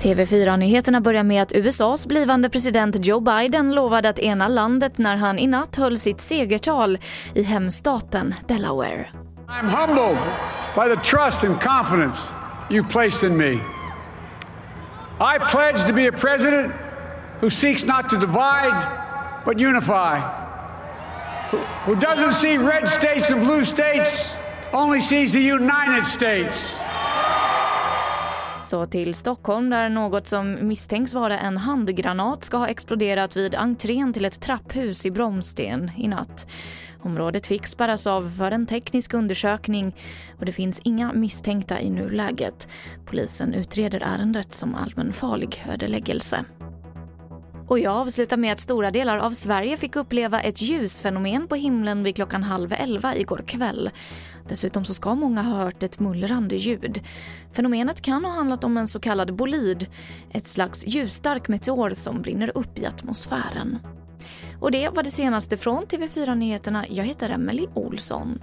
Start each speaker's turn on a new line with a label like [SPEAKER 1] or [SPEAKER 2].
[SPEAKER 1] TV4-nyheterna börjar med att USAs blivande president Joe Biden lovade att ena landet när han i natt höll sitt segertal i hemstaten Delaware.
[SPEAKER 2] I'm humbled by the trust and confidence you placed in me. I pledge to be a president who seeks not to divide but unify. Who, doesn't see red states and blue states, only sees the United States.
[SPEAKER 1] Så till Stockholm där något som misstänks vara en handgranat ska ha exploderat vid entrén till ett trapphus i Bromsten i natt. Området fick spärras av för en teknisk undersökning och det finns inga misstänkta i nuläget. Polisen utreder ärendet som allmänfarlig ödeläggelse. Och jag avslutar med att stora delar av Sverige fick uppleva ett ljusfenomen på himlen vid klockan halv elva igår kväll. Dessutom så ska många ha hört ett mullrande ljud. Fenomenet kan ha handlat om en så kallad bolid, ett slags ljusstark meteor som brinner upp i atmosfären. Och det var det senaste från TV4 Nyheterna. Jag heter Emily Olsson.